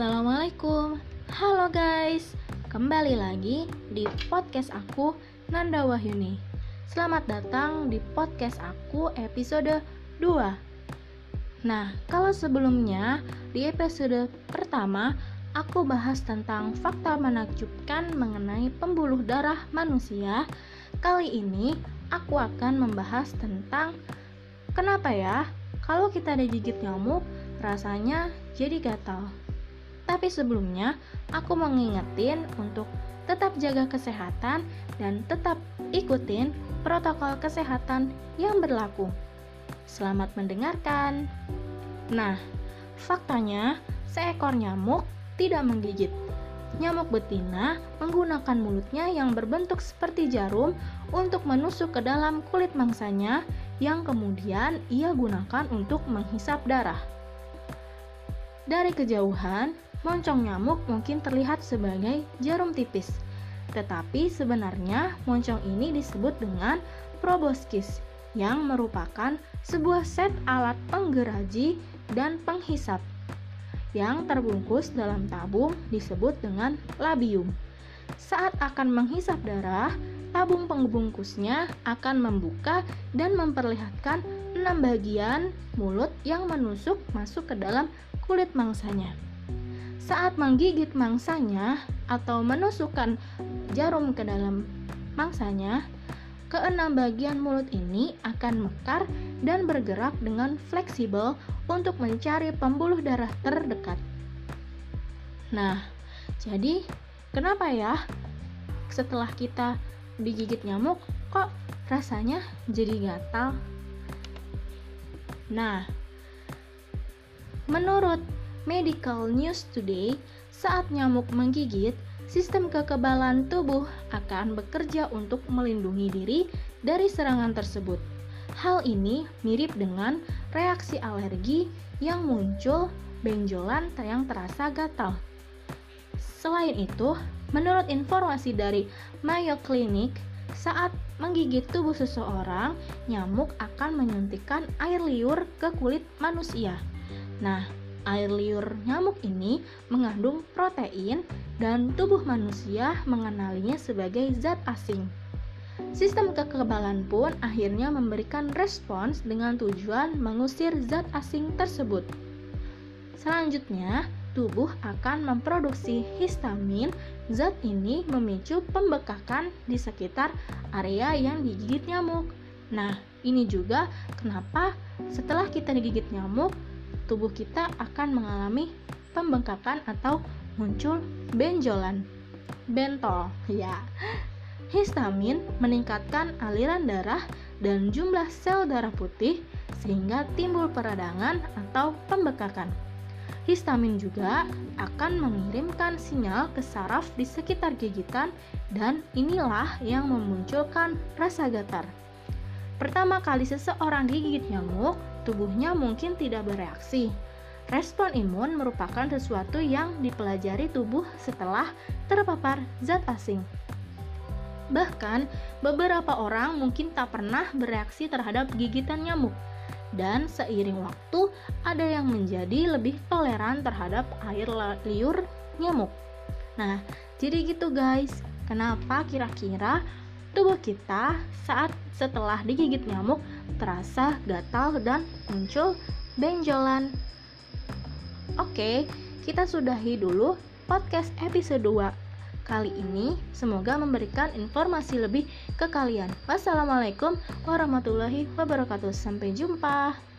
Assalamualaikum. Halo guys. Kembali lagi di podcast aku Nanda Wahyuni. Selamat datang di podcast aku episode 2 Nah, kalau sebelumnya di episode pertama Aku bahas tentang fakta menakjubkan mengenai pembuluh darah manusia. Kali ini aku akan membahas tentang Kenapa ya? Kalau kita digigit nyamuk rasanya jadi gatal tapi sebelumnya, aku mau ngingetin untuk tetap jaga kesehatan dan tetap ikutin protokol kesehatan yang berlaku. Selamat mendengarkan. Nah, faktanya seekor nyamuk tidak menggigit. Nyamuk betina menggunakan mulutnya yang berbentuk seperti jarum untuk menusuk ke dalam kulit mangsanya yang kemudian ia gunakan untuk menghisap darah. Dari kejauhan, moncong nyamuk mungkin terlihat sebagai jarum tipis. Tetapi sebenarnya moncong ini disebut dengan proboscis yang merupakan sebuah set alat penggeraji dan penghisap yang terbungkus dalam tabung disebut dengan labium. Saat akan menghisap darah, tabung pengbungkusnya akan membuka dan memperlihatkan enam bagian mulut yang menusuk masuk ke dalam kulit mangsanya. Saat menggigit mangsanya atau menusukkan jarum ke dalam mangsanya, keenam bagian mulut ini akan mekar dan bergerak dengan fleksibel untuk mencari pembuluh darah terdekat. Nah, jadi kenapa ya setelah kita digigit nyamuk kok rasanya jadi gatal? Nah, menurut Medical News Today, saat nyamuk menggigit, sistem kekebalan tubuh akan bekerja untuk melindungi diri dari serangan tersebut. Hal ini mirip dengan reaksi alergi yang muncul benjolan yang terasa gatal. Selain itu, menurut informasi dari Mayo Clinic, saat menggigit tubuh seseorang, nyamuk akan menyuntikkan air liur ke kulit manusia. Nah, Air liur nyamuk ini mengandung protein dan tubuh manusia mengenalinya sebagai zat asing. Sistem kekebalan pun akhirnya memberikan respons dengan tujuan mengusir zat asing tersebut. Selanjutnya, tubuh akan memproduksi histamin. Zat ini memicu pembekakan di sekitar area yang digigit nyamuk. Nah, ini juga kenapa setelah kita digigit nyamuk, tubuh kita akan mengalami pembengkakan atau muncul benjolan. Bentol, ya. Histamin meningkatkan aliran darah dan jumlah sel darah putih sehingga timbul peradangan atau pembekakan. Histamin juga akan mengirimkan sinyal ke saraf di sekitar gigitan dan inilah yang memunculkan rasa gatal. Pertama kali seseorang digigit nyamuk, tubuhnya mungkin tidak bereaksi. Respon imun merupakan sesuatu yang dipelajari tubuh setelah terpapar zat asing. Bahkan, beberapa orang mungkin tak pernah bereaksi terhadap gigitan nyamuk, dan seiring waktu ada yang menjadi lebih toleran terhadap air liur nyamuk. Nah, jadi gitu guys. Kenapa kira-kira tubuh kita saat setelah digigit nyamuk terasa gatal dan muncul benjolan. Oke, kita sudahi dulu podcast episode 2 kali ini. Semoga memberikan informasi lebih ke kalian. Wassalamualaikum warahmatullahi wabarakatuh. Sampai jumpa.